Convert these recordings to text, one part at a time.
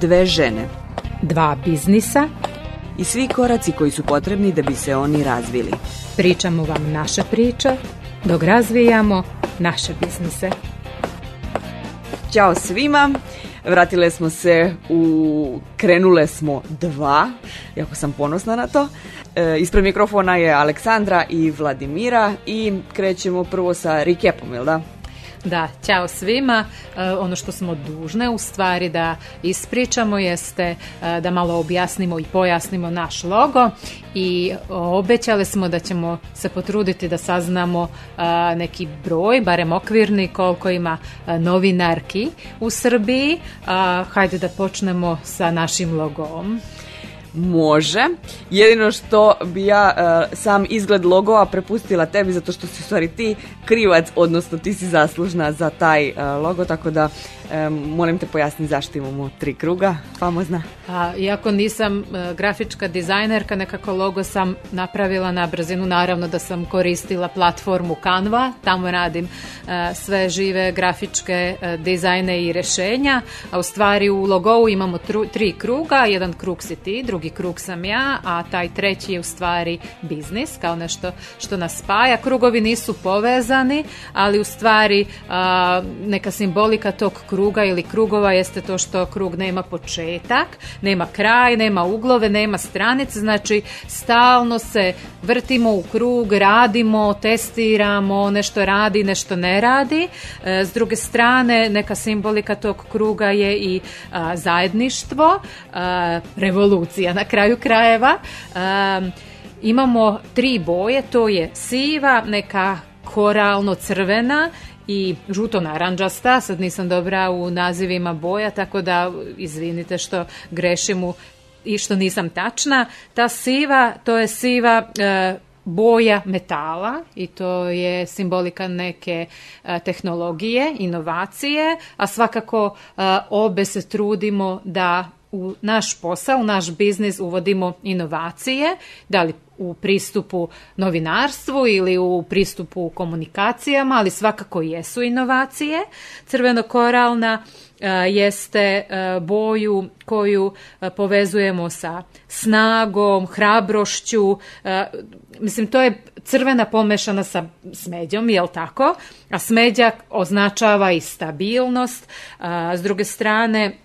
Dve žene dva biznisa, i svi koraci koji su potrebni da bi se oni razvili. pričamo vam naše priče, dok razvijamo naše biznise. Ćao svima, vratile smo se u Krenule smo dva, jako sam ponosna na to. E, ispred mikrofona je Aleksandra i Vladimira i krećemo prvo sa recapom, jel da? Da, ćao svima. E, ono što smo dužne u stvari da ispričamo jeste e, da malo objasnimo i pojasnimo naš logo i obećali smo da ćemo se potruditi da saznamo e, neki broj, barem okvirni koliko ima novinarki u Srbiji. Hajde da počnemo sa našim logom. Može. Jedino što bi ja e, sam izgled logova prepustila tebi zato što si u stvari ti krivac, odnosno ti si zaslužna za taj e, logo, tako da molim te pojasni zašto imamo tri kruga, famozna. A, iako nisam e, grafička dizajnerka, nekako logo sam napravila na brzinu. Naravno da sam koristila platformu Canva, tamo radim e, sve žive grafičke e, dizajne i rešenja. A u stvari u logovu imamo tri kruga, jedan krug si ti, drugi krug sam ja, a taj treći je u stvari biznis, kao nešto što nas spaja. Krugovi nisu povezani, ali u stvari neka simbolika tog kruga kruga ili krugova jeste to što krug nema početak, nema kraj, nema uglove, nema stranice, znači stalno se vrtimo u krug, radimo, testiramo, nešto radi, nešto ne radi. E, s druge strane, neka simbolika tog kruga je i zajedništvo, revolucija na kraju krajeva. imamo tri boje, to je siva, neka koralno crvena i žuto naranđasta, sad nisam dobra u nazivima boja, tako da izvinite što grešim u i što nisam tačna. Ta siva, to je siva e, boja metala i to je simbolika neke e, tehnologije, inovacije, a svakako e, obe se trudimo da u naš posao, u naš biznis uvodimo inovacije, da li u pristupu novinarstvu ili u pristupu komunikacijama, ali svakako jesu inovacije. Crveno-koralna e, jeste e, boju koju e, povezujemo sa snagom, hrabrošću, mislim to je crvena pomešana sa smeđom, jel tako? A smeđa označava i stabilnost, s druge strane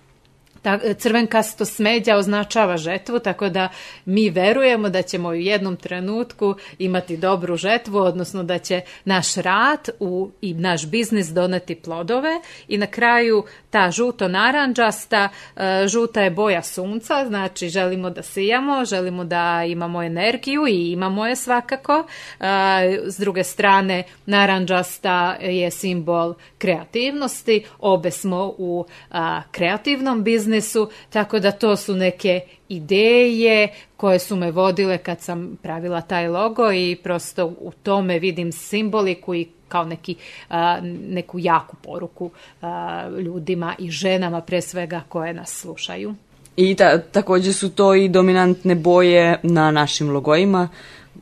ta, crvenkasto smeđa označava žetvu, tako da mi verujemo da ćemo u jednom trenutku imati dobru žetvu, odnosno da će naš rad u, i naš biznis doneti plodove i na kraju ta žuto naranđasta, e, žuta je boja sunca, znači želimo da sijamo, želimo da imamo energiju i imamo je svakako. E, s druge strane, naranđasta je simbol kreativnosti, obe smo u kreativnom biznisu, tako da to su neke ideje koje su me vodile kad sam pravila taj logo i prosto u tome vidim simboliku i kao neki, neku jaku poruku ljudima i ženama pre svega koje nas slušaju. I također su to i dominantne boje na našim logojima,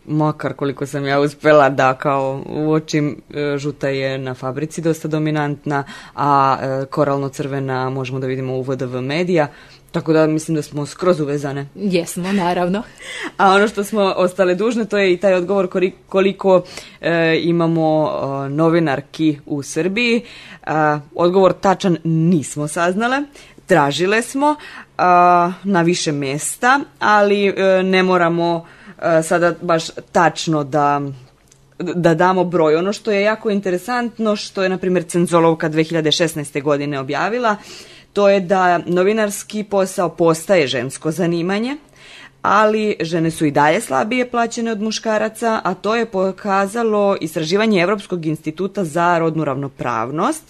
makar koliko sam ja uspjela da kao uočim e, žuta je na fabrici dosta dominantna, a e, koralno crvena možemo da vidimo u VDV medija. Tako da mislim da smo skroz uvezane. Jesmo, naravno. A ono što smo ostale dužne, to je i taj odgovor koliko e, imamo e, novinarki u Srbiji. E, odgovor tačan nismo saznale. Tražile smo na više mjesta, ali ne moramo sada baš tačno da da damo broj. Ono što je jako interesantno, što je, na primjer, Cenzolovka 2016. godine objavila, to je da novinarski posao postaje žensko zanimanje, ali žene su i dalje slabije plaćene od muškaraca, a to je pokazalo istraživanje Europskog instituta za rodnu ravnopravnost.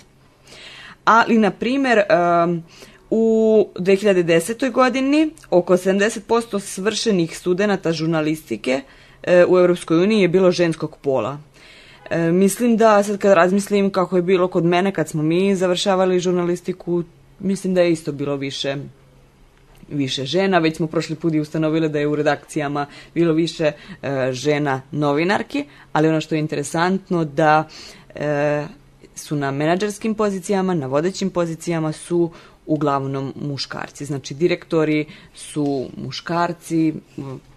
ali na primjer um, u 2010. godini oko 70% svršenih studenata žurnalistike e, u Europskoj uniji je bilo ženskog pola. E, mislim da sad kad razmislim kako je bilo kod mene kad smo mi završavali žurnalistiku, mislim da je isto bilo više više žena, već smo prošli put i ustanovili da je u redakcijama bilo više e, žena novinarki, ali ono što je interesantno da e, su na menadžerskim pozicijama, na vodećim pozicijama su uglavnom muškarci. Znači direktori su muškarci,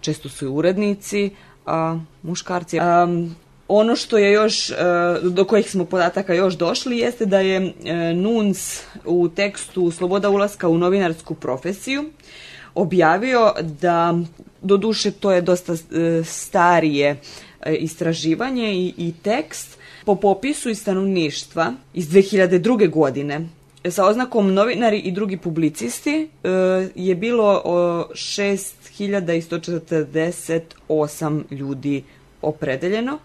često su i urednici, a muškarci. ono što je još, e, do kojih smo podataka još došli, jeste da je e, NUNS u tekstu Sloboda ulaska u novinarsku profesiju objavio da, doduše to je dosta e, starije istraživanje i, i tekst, po popisu i stanovništva iz 2002. godine sa oznakom novinari i drugi publicisti e, je bilo 6148 ljudi opredeljeno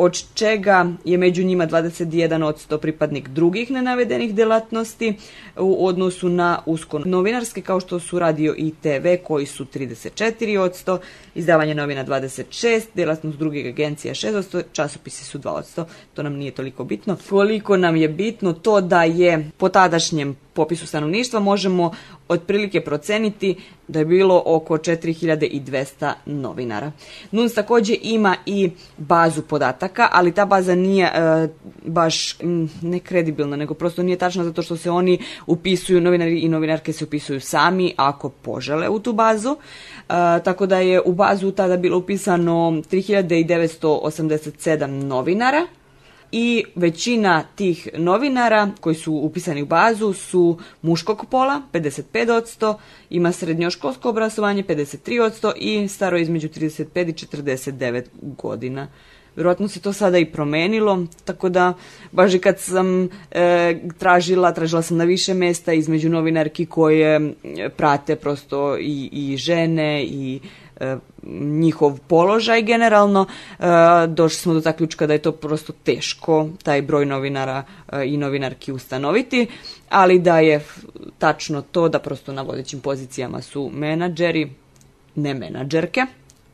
od čega je među njima 21% pripadnik drugih nenavedenih delatnosti u odnosu na usko novinarske kao što su radio i TV koji su 34%, izdavanje novina 26%, djelatnost drugih agencija 6%, časopisi su 2%, to nam nije toliko bitno. Koliko nam je bitno to da je po tadašnjem popisu stanovništva možemo otprilike proceniti da je bilo oko 4200 novinara. NUNS također ima i bazu podataka, ali ta baza nije e, baš nekredibilna, nego prosto nije tačna zato što se oni upisuju, novinari i novinarke se upisuju sami ako požele u tu bazu. E, tako da je u bazu tada bilo upisano 3987 novinara, i većina tih novinara koji su upisani u bazu su muškog pola, 55%, ima srednjoškolsko obrazovanje, 53% i staro između 35 i 49 godina. Vjerojatno se to sada i promenilo, tako da baš i kad sam e, tražila, tražila sam na više mesta između novinarki koje prate prosto i, i žene i E, njihov položaj generalno, e, došli smo do zaključka da je to prosto teško taj broj novinara e, i novinarki ustanoviti, ali da je tačno to da prosto na vodećim pozicijama su menadžeri, ne menadžerke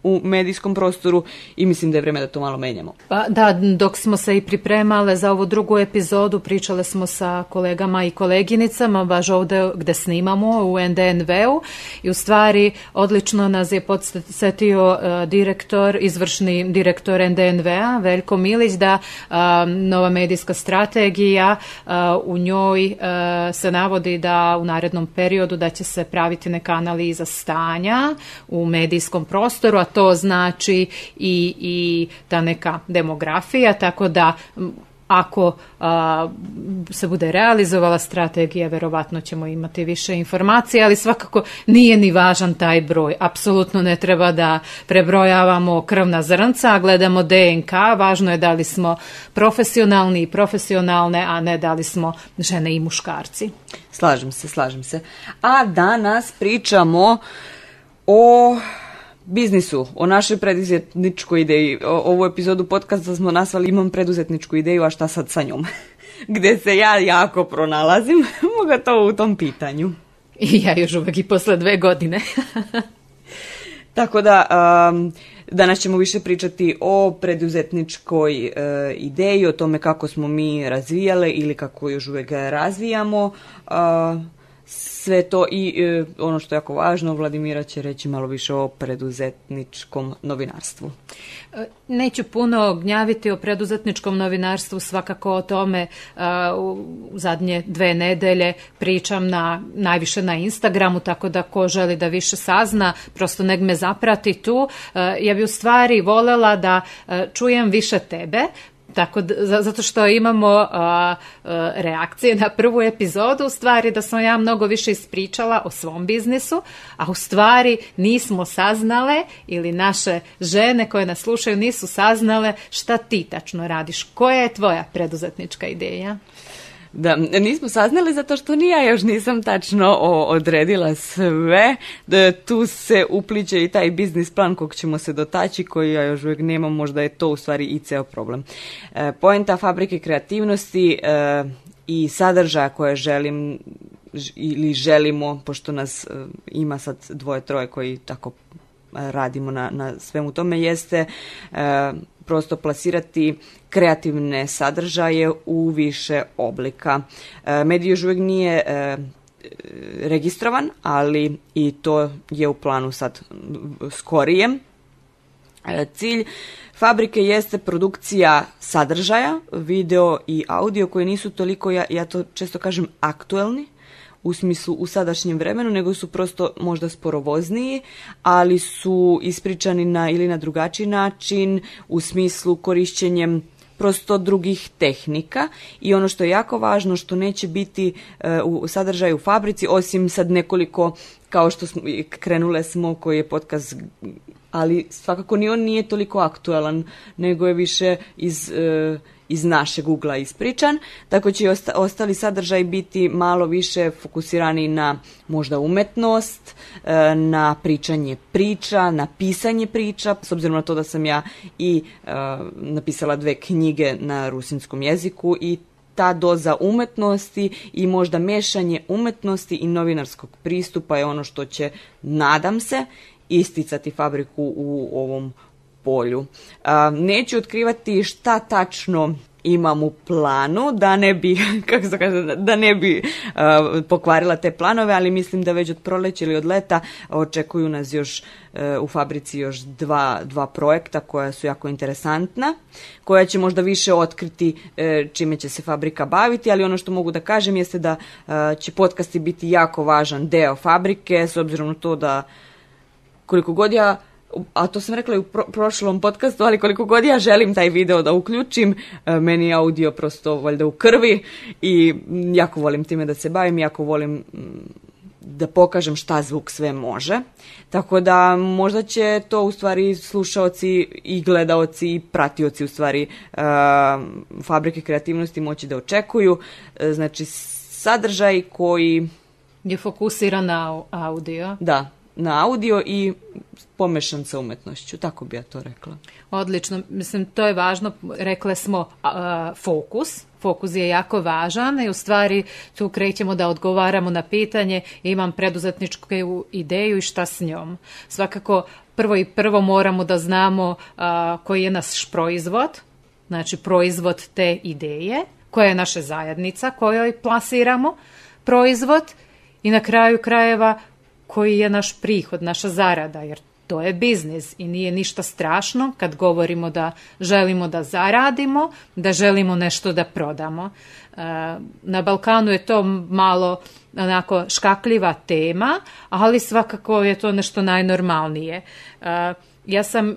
u medijskom prostoru i mislim da je vrijeme da to malo menjamo. Pa da, dok smo se i pripremale za ovu drugu epizodu, pričale smo sa kolegama i koleginicama, baš ovdje gdje snimamo u NDNV-u i u stvari odlično nas je podsjetio uh, direktor, izvršni direktor NDNV-a, Veljko Milić, da nova medijska strategija u njoj se navodi da u narednom periodu da će se praviti neka analiza stanja u medijskom prostoru, a to znači i, i ta neka demografija, tako da ako se bude realizovala strategija, verovatno ćemo imati više informacija, ali svakako nije ni važan taj broj. Apsolutno ne treba da prebrojavamo krvna zrnca, a gledamo DNK, važno je da li smo profesionalni i profesionalne, a ne da li smo žene i muškarci. Slažem se, slažem se. A danas pričamo o biznisu, o našoj preduzetničkoj ideji. O, ovu epizodu podcasta smo nasvali imam preduzetničku ideju, a šta sad sa njom? Gde se ja jako pronalazim, moga to u tom pitanju. I ja još uvijek i posle dve godine. Tako da, um, danas ćemo više pričati o preduzetničkoj uh, ideji, o tome kako smo mi razvijale ili kako još uvijek razvijamo. Uh, sve to i e, ono što je jako važno, Vladimira će reći malo više o preduzetničkom novinarstvu. E, neću puno gnjaviti o preduzetničkom novinarstvu, svakako o tome e, u zadnje dve nedelje pričam na, najviše na Instagramu, tako da ko želi da više sazna, prosto nek me zaprati tu. Ja bi u stvari volela da čujem više tebe, tako da, zato što imamo reakcije na prvu epizodu, u stvari da sam ja mnogo više ispričala o svom biznisu, a u stvari nismo saznale ili naše žene koje nas slušaju nisu saznale šta ti tačno radiš. Koja je tvoja preduzetnička ideja? Da, nismo saznali zato što ni ja još nisam tačno odredila sve. Da, tu se upliče i taj biznis plan kog ćemo se dotaći, koji ja još uvijek nemam, možda je to u stvari i ceo problem. E, poenta fabrike kreativnosti e, i sadržaja koje želim ili želimo, pošto nas ima sad dvoje, troje koji tako radimo na, na svemu tome, jeste prosto plasirati kreativne sadržaje u više oblika. Medij još uvijek nije registrovan, ali i to je u planu sad skorije. Cilj fabrike jeste produkcija sadržaja, video i audio koji nisu toliko, ja, ja to često kažem, aktuelni, u smislu u sadašnjem vremenu, nego su prosto možda sporovozniji, ali su ispričani na ili na drugačiji način u smislu korišćenjem prosto drugih tehnika. I ono što je jako važno što neće biti e, u sadržaju u fabrici osim sad nekoliko kao što smo, krenule smo koji je podcast ali svakako ni on nije toliko aktualan nego je više iz e, iz našeg ugla ispričan, tako će i ostali sadržaj biti malo više fokusirani na možda umetnost, e, na pričanje priča, na pisanje priča, s obzirom na to da sam ja i e, napisala dve knjige na rusinskom jeziku i ta doza umetnosti i možda mešanje umetnosti i novinarskog pristupa je ono što će, nadam se, isticati fabriku u ovom polju. Neću otkrivati šta tačno imam u planu da ne bi kako se kaže da ne bi pokvarila te planove ali mislim da već od proleća ili od leta očekuju nas još e, u fabrici još dva, dva projekta koja su jako interesantna koja će možda više otkriti e, čime će se fabrika baviti ali ono što mogu da kažem jeste da e, će podcasti biti jako važan deo fabrike s obzirom na to da koliko god ja a to sam rekla i u prošlom podcastu, ali koliko god ja želim taj video da uključim, e, meni je audio prosto valjda u krvi i jako volim time da se bavim, jako volim da pokažem šta zvuk sve može. Tako da možda će to u stvari slušaoci i gledaoci i pratioci u stvari uh, fabrike kreativnosti moći da očekuju. E, znači sadržaj koji je fokusiran na audio. Da, na audio i pomešan sa umetnošću, tako bi ja to rekla. Odlično, mislim to je važno, rekle smo fokus, fokus je jako važan i u stvari tu krećemo da odgovaramo na pitanje. Imam preduzetničku ideju i šta s njom. Svakako prvo i prvo moramo da znamo koji je naš proizvod, znači proizvod te ideje, koja je naša zajednica kojoj plasiramo proizvod. I na kraju krajeva koji je naš prihod, naša zarada, jer to je biznis i nije ništa strašno kad govorimo da želimo da zaradimo, da želimo nešto da prodamo. E, na Balkanu je to malo onako škakljiva tema, ali svakako je to nešto najnormalnije. E, ja sam,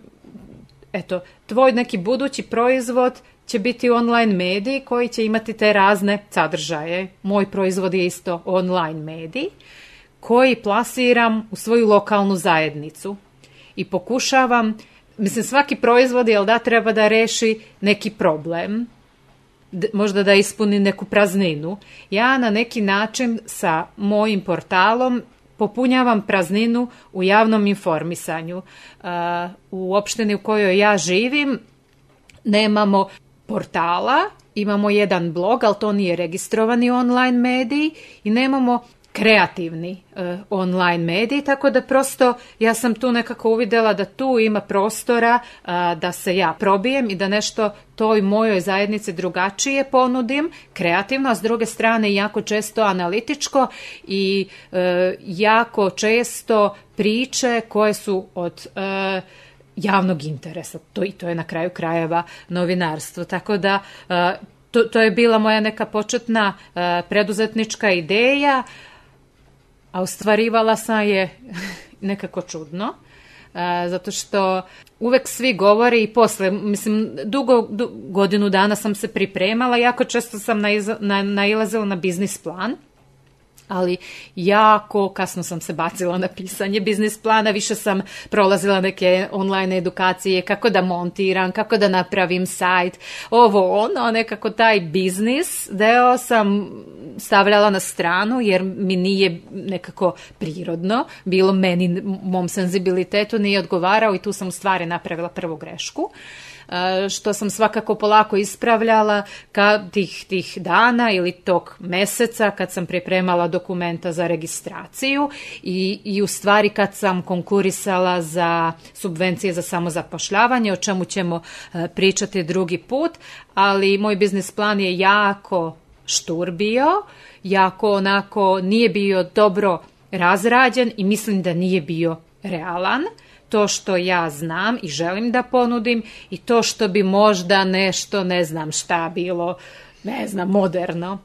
eto, tvoj neki budući proizvod će biti online medij koji će imati te razne sadržaje. Moj proizvod je isto online medij koji plasiram u svoju lokalnu zajednicu i pokušavam, mislim svaki proizvod jel da treba da reši neki problem, možda da ispuni neku prazninu. Ja na neki način sa mojim portalom popunjavam prazninu u javnom informisanju. U opštini u kojoj ja živim nemamo portala, imamo jedan blog, ali to nije registrovani online medij i nemamo kreativni e, online mediji, tako da prosto ja sam tu nekako uvidjela da tu ima prostora e, da se ja probijem i da nešto toj mojoj zajednici drugačije ponudim, kreativno, a s druge strane jako često analitičko i e, jako često priče koje su od javnog interesa. To i to je na kraju krajeva novinarstvo. Tako da to, to je bila moja neka početna preduzetnička ideja a ostvarivala sam je nekako čudno. Zato što uvek svi govore i posle, mislim, dugo, godinu dana sam se pripremala, jako često sam nailazila na biznis plan ali jako kasno sam se bacila na pisanje biznis plana, više sam prolazila neke online edukacije, kako da montiram, kako da napravim sajt, ovo ono, nekako taj biznis deo sam stavljala na stranu jer mi nije nekako prirodno, bilo meni, mom senzibilitetu nije odgovarao i tu sam stvari napravila prvu grešku. Što sam svakako polako ispravljala kad tih, tih dana ili tog meseca kad sam pripremala dokumenta za registraciju i, i u stvari kad sam konkurisala za subvencije za samozapošljavanje, o čemu ćemo pričati drugi put, ali moj biznis plan je jako štur bio, jako onako nije bio dobro razrađen i mislim da nije bio realan. To što ja znam i želim da ponudim i to što bi možda nešto, ne znam šta bilo, ne znam, moderno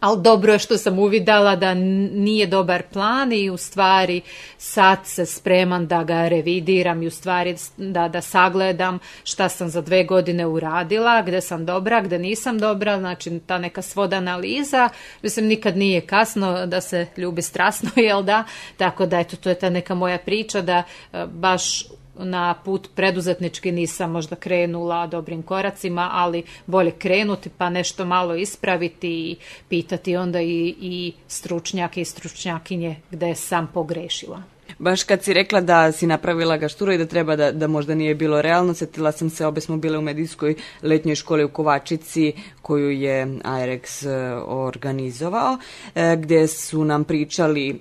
ali dobro je što sam uvidala da nije dobar plan i u stvari sad se spreman da ga revidiram i u stvari da, da sagledam šta sam za dve godine uradila, gde sam dobra, gde nisam dobra, znači ta neka svod analiza, mislim nikad nije kasno da se ljubi strasno, jel da, tako da eto to je ta neka moja priča da e, baš na put preduzetnički nisam možda krenula dobrim koracima, ali bolje krenuti pa nešto malo ispraviti i pitati onda i, i stručnjake i stručnjakinje gde sam pogrešila. Baš kad si rekla da si napravila gašturu i da treba da, da možda nije bilo realno, setila sam se, obe smo bile u medijskoj letnjoj školi u Kovačici koju je ARX e, organizovao, e, gdje su nam pričali e,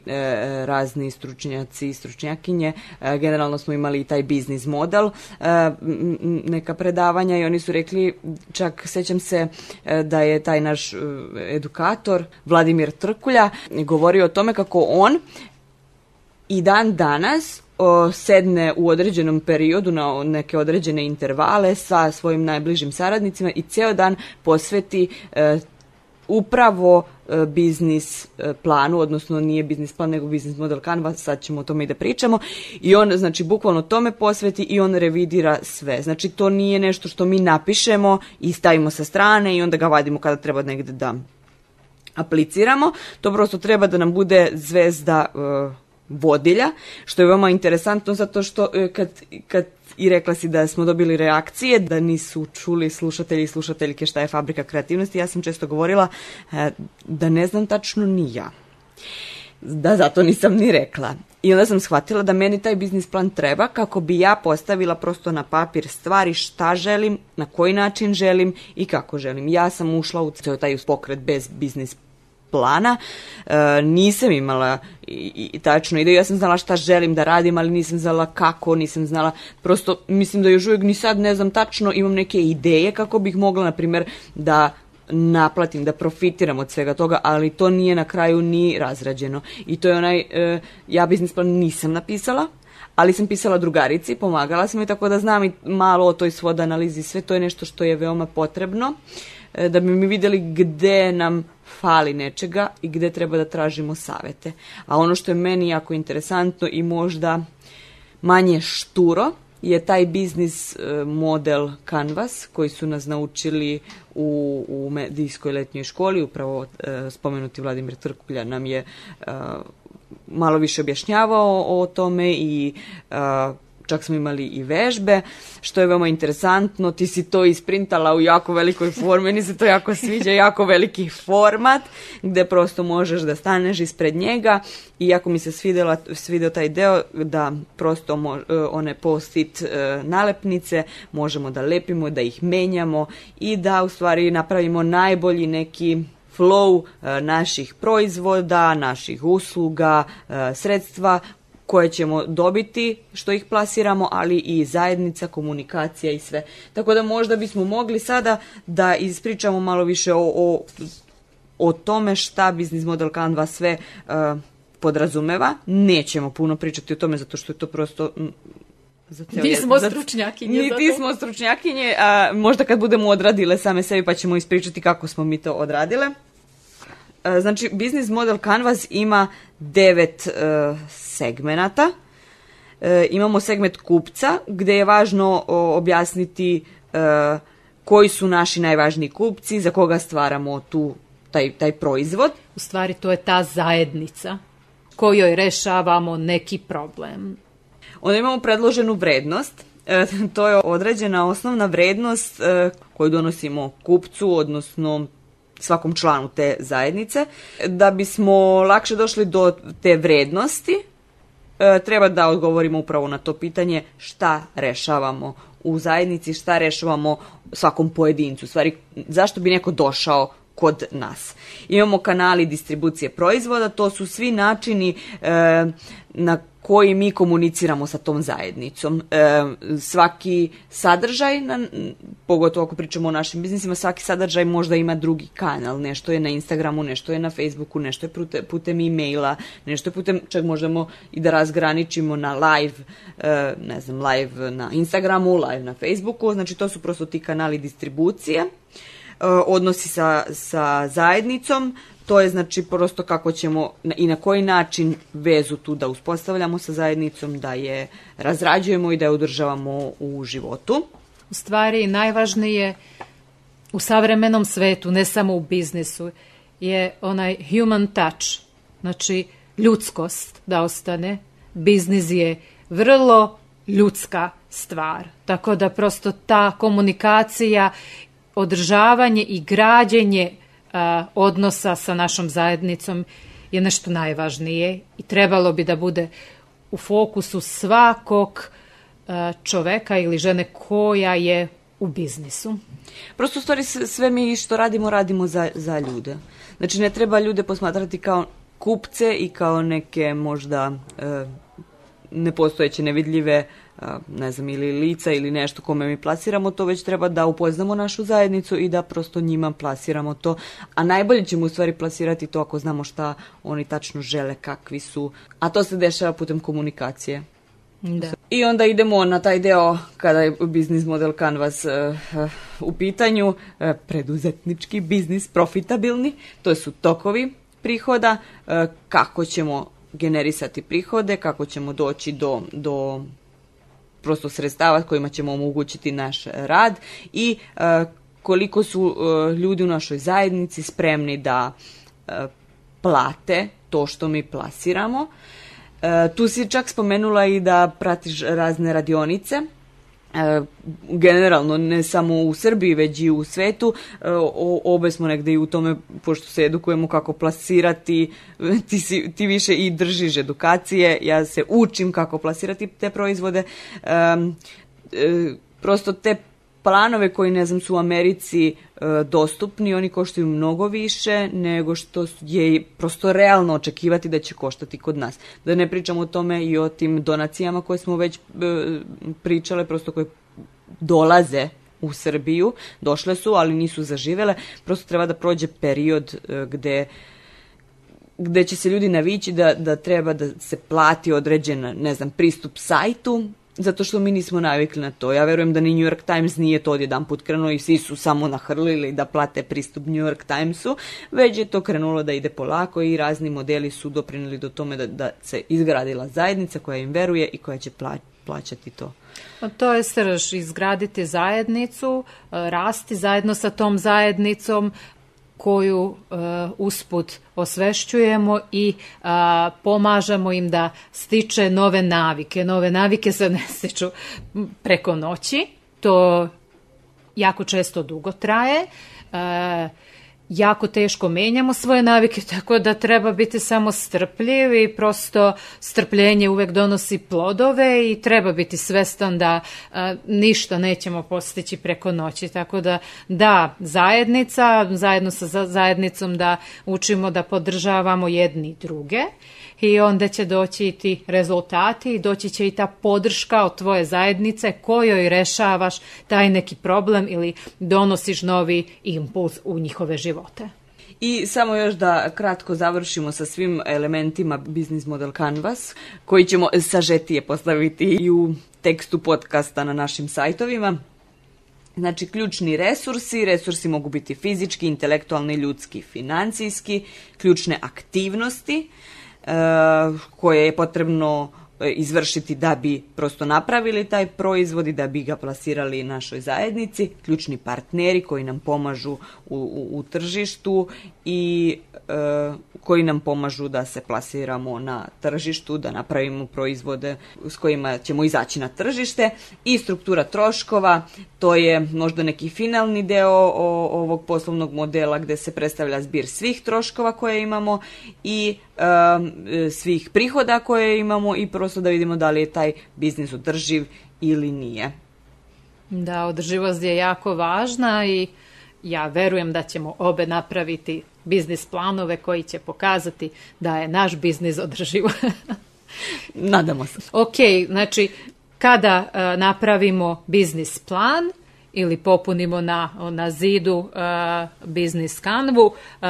razni stručnjaci i stručnjakinje. Generalno smo imali i taj biznis model, neka predavanja i oni su rekli, čak sećam se da je taj naš edukator Vladimir Trkulja govorio o tome kako on i dan danas o, sedne u određenom periodu na neke određene intervale sa svojim najbližim saradnicima i ceo dan posveti e, upravo e, biznis e, planu, odnosno nije biznis plan nego biznis model Canva, sad ćemo o tome i da pričamo i on znači bukvalno tome posveti i on revidira sve. Znači to nije nešto što mi napišemo i stavimo sa strane i onda ga vadimo kada treba negde da apliciramo, to prosto treba da nam bude zvezda vodilja, što je veoma interesantno zato što e, kad, kad i rekla si da smo dobili reakcije, da nisu čuli slušatelji i slušateljke šta je fabrika kreativnosti, ja sam često govorila e, da ne znam tačno ni ja. Da, zato nisam ni rekla. I onda sam shvatila da meni taj biznis plan treba kako bi ja postavila prosto na papir stvari šta želim, na koji način želim i kako želim. Ja sam ušla u taj pokret bez biznis plana. E, nisam imala i, i tačno ideju, ja sam znala šta želim da radim, ali nisam znala kako, nisam znala, prosto mislim da još uvijek ni sad ne znam tačno, imam neke ideje kako bih mogla, na primjer, da naplatim, da profitiram od svega toga, ali to nije na kraju ni razrađeno. I to je onaj, e, ja biznis plan nisam napisala, ali sam pisala drugarici, pomagala sam joj tako da znam i malo o toj svod analizi, sve to je nešto što je veoma potrebno, da bi mi vidjeli gde nam fali nečega i gde treba da tražimo savete. A ono što je meni jako interesantno i možda manje šturo je taj biznis e, model Canvas koji su nas naučili u, u medijskoj letnjoj školi, upravo e, spomenuti Vladimir Trkulja nam je e, malo više objašnjavao o tome i čak smo imali i vežbe, što je veoma interesantno, ti si to isprintala u jako velikoj formi, meni se to jako sviđa, jako veliki format, gde prosto možeš da staneš ispred njega i jako mi se svidela, svideo taj deo da prosto mo, e, one post-it e, nalepnice možemo da lepimo, da ih menjamo i da u stvari napravimo najbolji neki flow e, naših proizvoda, naših usluga, sredstva koje ćemo dobiti što ih plasiramo, ali i zajednica, komunikacija i sve. Tako da možda bismo mogli sada da ispričamo malo više o, o, o tome šta biznis model Canva sve uh, podrazumeva. Nećemo puno pričati o tome zato što je to prosto za Nismo stručnjakinje. Niti smo stručnjakinje, a možda kad budemo odradile same sebi pa ćemo ispričati kako smo mi to odradile. E, znači, biznis model Canvas ima devet uh, segmenata. E, imamo segment kupca, gde je važno objasniti koji su naši najvažniji kupci, za koga stvaramo tu taj, taj proizvod. U stvari, to je ta zajednica kojoj rešavamo neki problem. Onda imamo predloženu vrednost, to je određena osnovna vrednost koju donosimo kupcu, odnosno svakom članu te zajednice. Da bismo lakše došli do te vrednosti, e, treba da odgovorimo upravo na to pitanje šta rešavamo u zajednici, šta rešavamo svakom pojedincu. Stvari, zašto bi neko došao kod nas. Imamo kanali distribucije proizvoda, to su svi načini e, na koji mi komuniciramo sa tom zajednicom. E, svaki sadržaj, na, pogotovo ako pričamo o našim biznisima, svaki sadržaj možda ima drugi kanal. Nešto je na Instagramu, nešto je na Facebooku, nešto je putem, e-maila, nešto je putem, čak možemo i da razgraničimo na live, e, ne znam, live na Instagramu, live na Facebooku, znači to su prosto ti kanali distribucije odnosi sa, sa zajednicom, To je znači prosto kako ćemo i na koji način vezu tu da uspostavljamo sa zajednicom, da je razrađujemo i da je održavamo u životu. U stvari najvažnije u savremenom svetu, ne samo u biznisu, je onaj human touch, znači ljudskost da ostane. Biznis je vrlo ljudska stvar. Tako da prosto ta komunikacija, održavanje i građenje a, odnosa sa našom zajednicom je nešto najvažnije i trebalo bi da bude u fokusu svakog a, čoveka ili žene koja je u biznisu. Prosto u stvari sve mi što radimo, radimo za, za ljude. Znači ne treba ljude posmatrati kao kupce i kao neke možda e, nepostojeće nevidljive ne znam, ili lica ili nešto kome mi plasiramo to, već treba da upoznamo našu zajednicu i da prosto njima plasiramo to. A najbolje ćemo u stvari plasirati to ako znamo šta oni tačno žele, kakvi su. A to se dešava putem komunikacije. Da. I onda idemo na taj deo kada je biznis model Canvas uh, uh, u pitanju, uh, preduzetnički biznis, profitabilni, to su tokovi prihoda, kako ćemo generisati prihode, kako ćemo doći do, do prosto sredstava kojima ćemo omogućiti naš rad i e, koliko su e, ljudi u našoj zajednici spremni da e, plate to što mi plasiramo. Tu si čak spomenula i da pratiš razne radionice generalno ne samo u Srbiji već i u svetu. O, obe smo negde i u tome pošto se edukujemo kako plasirati ti, si, ti više i držiš edukacije ja se učim kako plasirati te proizvode. Um, prosto te planove koji ne znam su u Americi e, dostupni, oni koštaju mnogo više nego što je prosto realno očekivati da će koštati kod nas. Da ne pričamo o tome i o tim donacijama koje smo već e, pričale, prosto koje dolaze u Srbiju, došle su, ali nisu zaživele, prosto treba da prođe period e, gde gde će se ljudi navići da, da treba da se plati određen, ne znam, pristup sajtu, zato što mi nismo navikli na to. Ja verujem da ni New York Times nije to odjedan put krenuo i svi su samo nahrlili da plate pristup New York Timesu, već je to krenulo da ide polako i razni modeli su doprinili do tome da, da se izgradila zajednica koja im veruje i koja će pla, plaćati to. To je srž, izgraditi zajednicu, rasti zajedno sa tom zajednicom, koju uh, usput osvešćujemo i uh, pomažemo im da stiče nove navike. Nove navike se ne stiču preko noći, to jako često dugo traje. Uh, jako teško menjamo svoje navike, tako da treba biti samo strpljiv i prosto strpljenje uvek donosi plodove i treba biti svestan da a, ništa nećemo postići preko noći. Tako da, da, zajednica, zajedno sa zajednicom da učimo da podržavamo jedni druge i onda će doći i ti rezultati i doći će i ta podrška od tvoje zajednice kojoj rešavaš taj neki problem ili donosiš novi impuls u njihove živote. I samo još da kratko završimo sa svim elementima Business Model Canvas, koji ćemo sažetije postaviti i u tekstu podcasta na našim sajtovima. Znači, ključni resursi, resursi mogu biti fizički, intelektualni, ljudski, financijski, ključne aktivnosti, koje je potrebno e, izvršiti da bi prosto napravili taj proizvod i da bi ga plasirali našoj zajednici, ključni partneri koji nam pomažu u, u, u tržištu i e, koji nam pomažu da se plasiramo na tržištu, da napravimo proizvode s kojima ćemo izaći na tržište. I struktura troškova, to je možda neki finalni deo o, ovog poslovnog modela gde se predstavlja zbir svih troškova koje imamo i svih prihoda koje imamo i prosto da vidimo da li je taj biznis održiv ili nije. Da, održivost je jako važna i ja verujem da ćemo obe napraviti biznis planove koji će pokazati da je naš biznis održiv. Nadamo se. ok, znači kada uh, napravimo biznis plan ili popunimo na, na zidu uh, biznis kanvu, uh,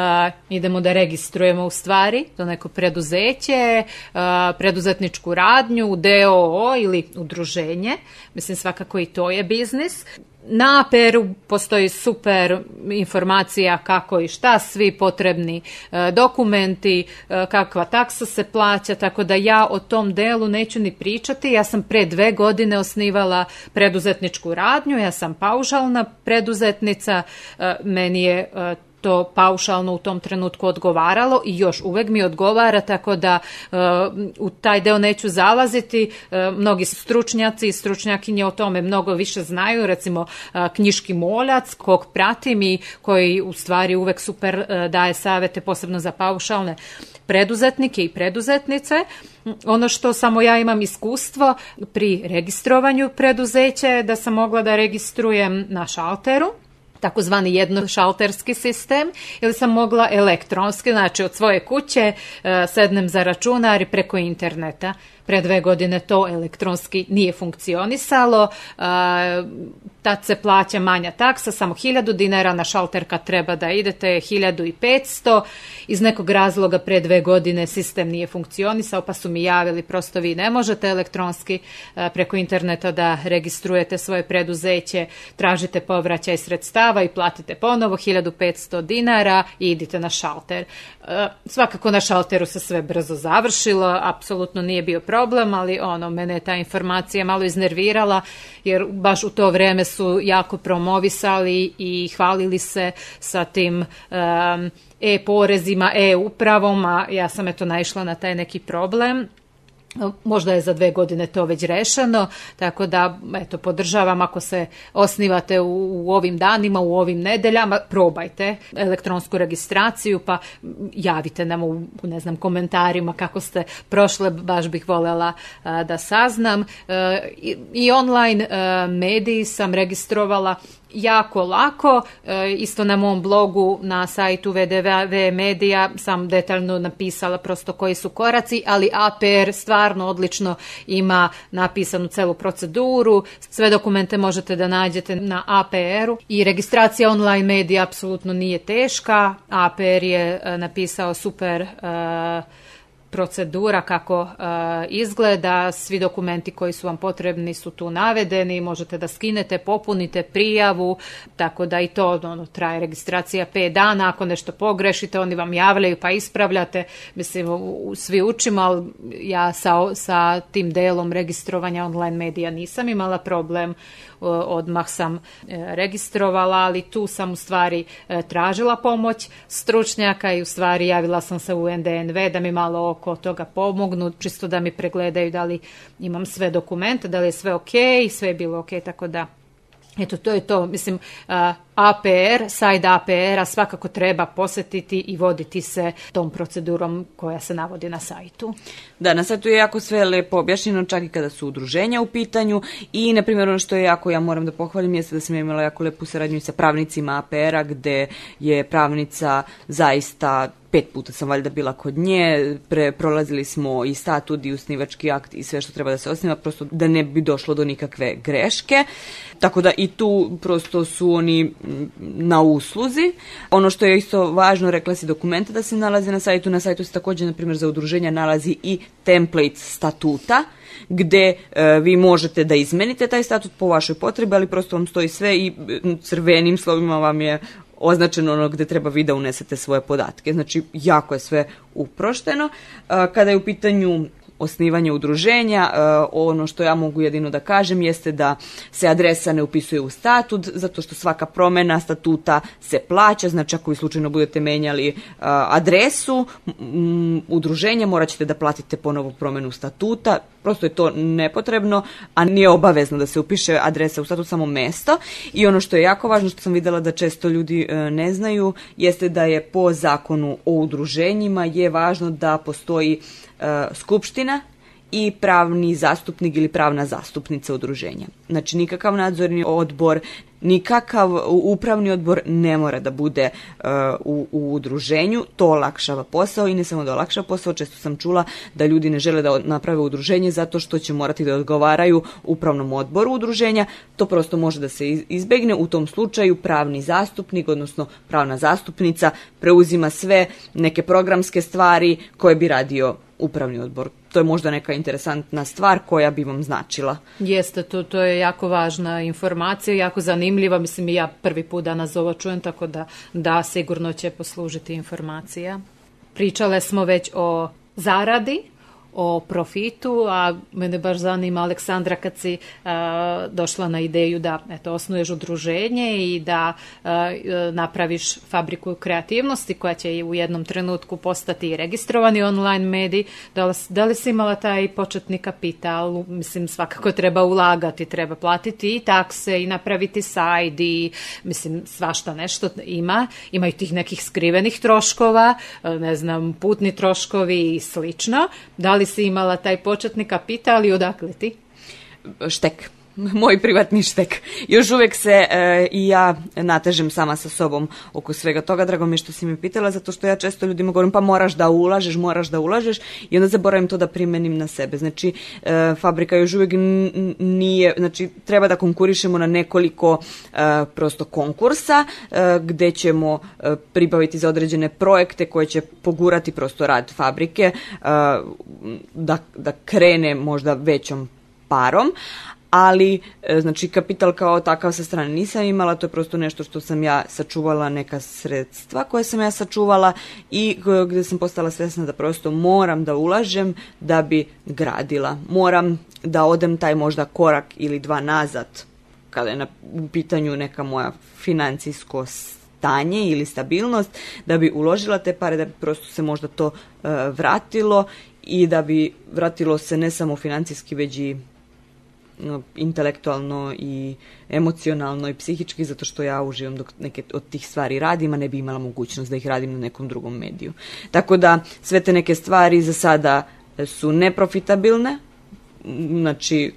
idemo da registrujemo u stvari to neko preduzeće, uh, preduzetničku radnju, DOO ili udruženje. Mislim svakako i to je biznis. Na APR-u postoji super informacija kako i šta, svi potrebni e, dokumenti, e, kakva taksa se plaća, tako da ja o tom delu neću ni pričati. Ja sam pre dve godine osnivala preduzetničku radnju, ja sam paušalna preduzetnica, e, meni je to paušalno u tom trenutku odgovaralo i još uvek mi odgovara, tako da uh, u taj deo neću zalaziti. Uh, mnogi stručnjaci i stručnjakinje o tome mnogo više znaju, recimo uh, knjiški moljac, kog pratim i koji u stvari uvek super daje savete, posebno za paušalne preduzetnike i preduzetnice. Ono što samo ja imam iskustvo pri registrovanju preduzeća je da sam mogla da registrujem na šalteru takozvani jednošalterski sistem ili sam mogla elektronski, znači od svoje kuće e, sednem za računar i preko interneta Pre dve godine to elektronski nije funkcionisalo, tad se plaća manja taksa, samo 1000 dinara, na šalter kad treba da idete je 1500. Iz nekog razloga pre dve godine sistem nije funkcionisao, pa su mi javili prosto vi ne možete elektronski preko interneta da registrujete svoje preduzeće, tražite povraćaj sredstava i platite ponovo 1500 dinara i idite na šalter. Svakako na šalteru se sve brzo završilo, apsolutno nije bio problem problem, ali ono, mene je ta informacija malo iznervirala, jer baš u to vreme su jako promovisali i hvalili se sa tim um, e-porezima, e-upravom, a ja sam eto naišla na taj neki problem Možda je za dve godine to već rešeno, tako da eto, podržavam ako se osnivate u, u ovim danima, u ovim nedeljama, probajte elektronsku registraciju pa javite nam u ne znam, komentarima kako ste prošle, baš bih volela a, da saznam. E, i, I online a, mediji sam registrovala jako lako. E, isto na mom blogu na sajtu VDV Medija sam detaljno napisala prosto koji su koraci, ali APR stvarno odlično ima napisanu celu proceduru. Sve dokumente možete da nađete na APR-u i registracija online medija apsolutno nije teška. APR je e, napisao super uh, procedura kako uh, izgleda, svi dokumenti koji su vam potrebni su tu navedeni, možete da skinete, popunite prijavu, tako da i to ono, traje registracija 5 dana, ako nešto pogrešite, oni vam javljaju pa ispravljate, mislim, svi učimo, ali ja sa, sa tim delom registrovanja online medija nisam imala problem odmah sam e, registrovala, ali tu sam u stvari e, tražila pomoć stručnjaka i u stvari javila sam se u NDNV da mi malo oko toga pomognu, čisto da mi pregledaju da li imam sve dokumente, da li je sve ok, sve je bilo ok, tako da Eto, to je to. Mislim, APR, sajt APR-a svakako treba posetiti i voditi se tom procedurom koja se navodi na sajtu. Da, na sajtu je jako sve lepo objašnjeno, čak i kada su udruženja u pitanju i, na primjer, ono što je jako, ja moram da pohvalim, jeste da sam imala jako lepu saradnju sa pravnicima APR-a, gde je pravnica zaista pet puta sam valjda bila kod nje, pre, prolazili smo i statut i usnivački akt i sve što treba da se osniva, prosto da ne bi došlo do nikakve greške. Tako da i tu prosto su oni na usluzi. Ono što je isto važno, rekla si dokumenta da se nalaze na sajtu, na sajtu se takođe, na primjer, za udruženja nalazi i template statuta, gde e, vi možete da izmenite taj statut po vašoj potrebi, ali prosto vam stoji sve i crvenim slovima vam je označeno ono gde treba vi da unesete svoje podatke. Znači, jako je sve uprošteno. Kada je u pitanju osnivanje udruženja, e, ono što ja mogu jedino da kažem jeste da se adresa ne upisuje u statut, zato što svaka promjena statuta se plaća, znači ako vi slučajno budete menjali e, adresu udruženja, morat ćete da platite ponovo promjenu statuta, prosto je to nepotrebno, a nije obavezno da se upiše adresa u statut, samo mesto. I ono što je jako važno, što sam vidjela da često ljudi e, ne znaju, jeste da je po zakonu o udruženjima je važno da postoji Скупштина и правни заступник или правна заступница одружење. Значи никакав надзорни одбор, nikakav upravni odbor ne mora da bude uh, u, u udruženju, to olakšava posao i ne samo da olakšava posao, često sam čula da ljudi ne žele da naprave udruženje zato što će morati da odgovaraju upravnom odboru udruženja, to prosto može da se izbegne, u tom slučaju pravni zastupnik, odnosno pravna zastupnica preuzima sve neke programske stvari koje bi radio upravni odbor. To je možda neka interesantna stvar koja bi vam značila. Jeste, to, to je jako važna informacija, jako zanimljiva. Mislim, ja prvi put danas ovo čujem, tako da, da sigurno će poslužiti informacija. Pričale smo već o zaradi, o profitu, a mene baš zanima Aleksandra kad si došla na ideju da eto, osnuješ udruženje i da napraviš fabriku kreativnosti koja će u jednom trenutku postati registrovani online medij. Da li, da li si imala taj početni kapital? Mislim, svakako treba ulagati, treba platiti i takse i napraviti sajt i mislim, svašta nešto ima. Imaju tih nekih skrivenih troškova, ne znam, putni troškovi i slično. Da li li si imala taj početni kapital i odakle ti? Štek. moj privatni štek. Još uvijek se e, i ja natežem sama sa sobom oko svega toga. Drago mi je što si me pitala, zato što ja često ljudima govorim pa moraš da ulažeš, moraš da ulažeš i onda zaboravim to da primenim na sebe. Znači, e, fabrika još uvijek nije, znači treba da konkurišemo na nekoliko e, prosto konkursa gdje ćemo pribaviti za određene projekte koje će pogurati prosto rad fabrike da, da krene možda većom parom, ali e, znači kapital kao takav sa strane nisam imala, to je prosto nešto što sam ja sačuvala neka sredstva koje sam ja sačuvala i gdje sam postala svjesna da prosto moram da ulažem da bi gradila. Moram da odem taj možda korak ili dva nazad kada je na u pitanju neka moja financijsko stanje ili stabilnost, da bi uložila te pare, da bi prosto se možda to e, vratilo i da bi vratilo se ne samo financijski, već i intelektualno i emocionalno i psihički zato što ja uživam dok neke od tih stvari radim, a ne bi imala mogućnost da ih radim na nekom drugom mediju. Tako da sve te neke stvari za sada su neprofitabilne, znači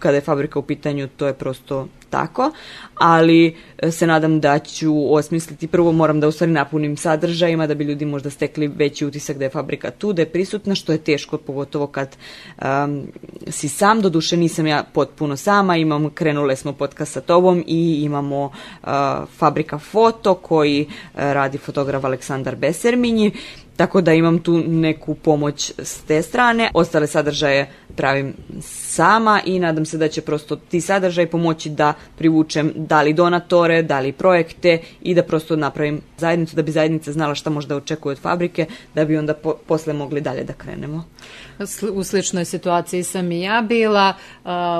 kada je fabrika u pitanju to je prosto tako, ali e, se nadam da ću osmisliti, prvo moram da u stvari napunim sadržajima da bi ljudi možda stekli veći utisak da je fabrika tu, da je prisutna, što je teško, pogotovo kad si sam, doduše nisam ja potpuno sama, imam, krenule smo podcast sa tobom i imamo fabrika foto koji e, radi fotograf Aleksandar Beserminji, tako da imam tu neku pomoć s te strane. Ostale sadržaje pravim sama i nadam se da će prosto ti sadržaj pomoći da privučem da li donatore, da li projekte i da prosto napravim zajednicu, da bi zajednica znala šta možda očekuje od fabrike, da bi onda po, posle mogli dalje da krenemo. U sličnoj situaciji sam i ja bila,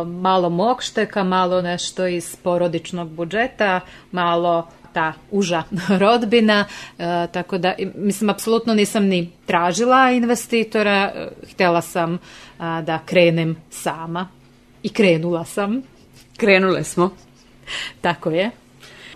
malo mog šteka, malo nešto iz porodičnog budžeta, malo ta uža rodbina, e, tako da, mislim, apsolutno nisam ni tražila investitora, e, htjela sam da krenem sama i krenula sam. Krenule smo. Tako je.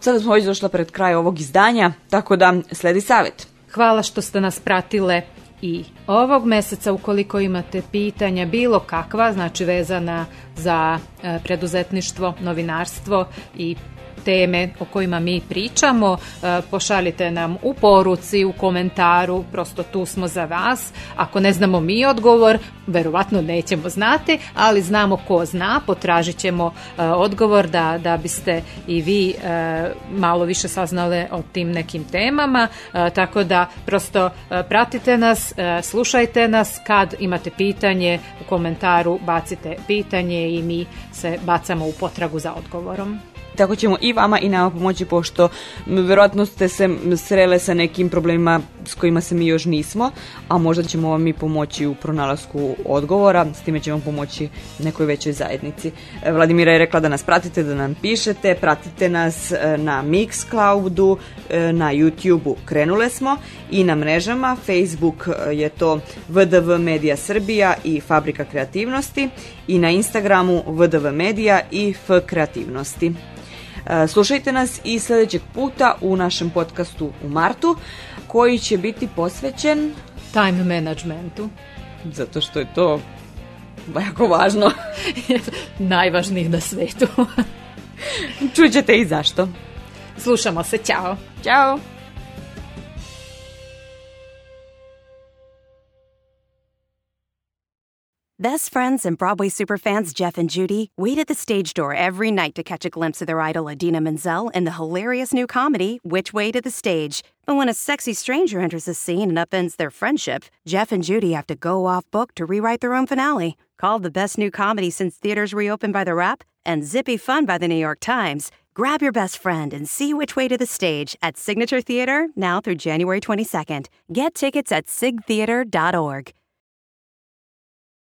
Sada smo već došla pred kraj ovog izdanja, tako da sledi savjet. Hvala što ste nas pratile i ovog meseca ukoliko imate pitanja bilo kakva, znači vezana za e, preduzetništvo, novinarstvo i teme o kojima mi pričamo, e, pošaljite nam u poruci, u komentaru, prosto tu smo za vas. Ako ne znamo mi odgovor, verovatno nećemo znati, ali znamo ko zna, potražit ćemo e, odgovor da, da biste i vi e, malo više saznale o tim nekim temama, tako da prosto pratite nas, slušajte nas, kad imate pitanje u komentaru bacite pitanje i mi se bacamo u potragu za odgovorom. Tako ćemo i vama i nama pomoći pošto vjerojatno ste se srele sa nekim problemima s kojima se mi još nismo, a možda ćemo vam mi pomoći u pronalasku odgovora, s time ćemo pomoći nekoj većoj zajednici. E, Vladimira je rekla da nas pratite, da nam pišete, pratite nas e, na Mixcloudu, e, na YouTubeu krenule smo i na mrežama, Facebook je to VDV Media Srbija i Fabrika kreativnosti i na Instagramu VDV Media i F kreativnosti. E, Slušajte nas i sljedećeg puta u našem podcastu u martu koji će biti posvećen Time managementu. zato što je to jako važno. Najvažniji na svetu. Čućete i zašto. Slušamo se, ćao. Ćao! Best friends and Broadway superfans Jeff and Judy wait at the stage door every night to catch a glimpse of their idol Adina Menzel in the hilarious new comedy, Which Way to the Stage. But when a sexy stranger enters the scene and upends their friendship, Jeff and Judy have to go off book to rewrite their own finale. Called the best new comedy since theaters reopened by The Rap and zippy fun by the New York Times. Grab your best friend and see Which Way to the Stage at Signature Theater now through January 22nd. Get tickets at sigtheater.org.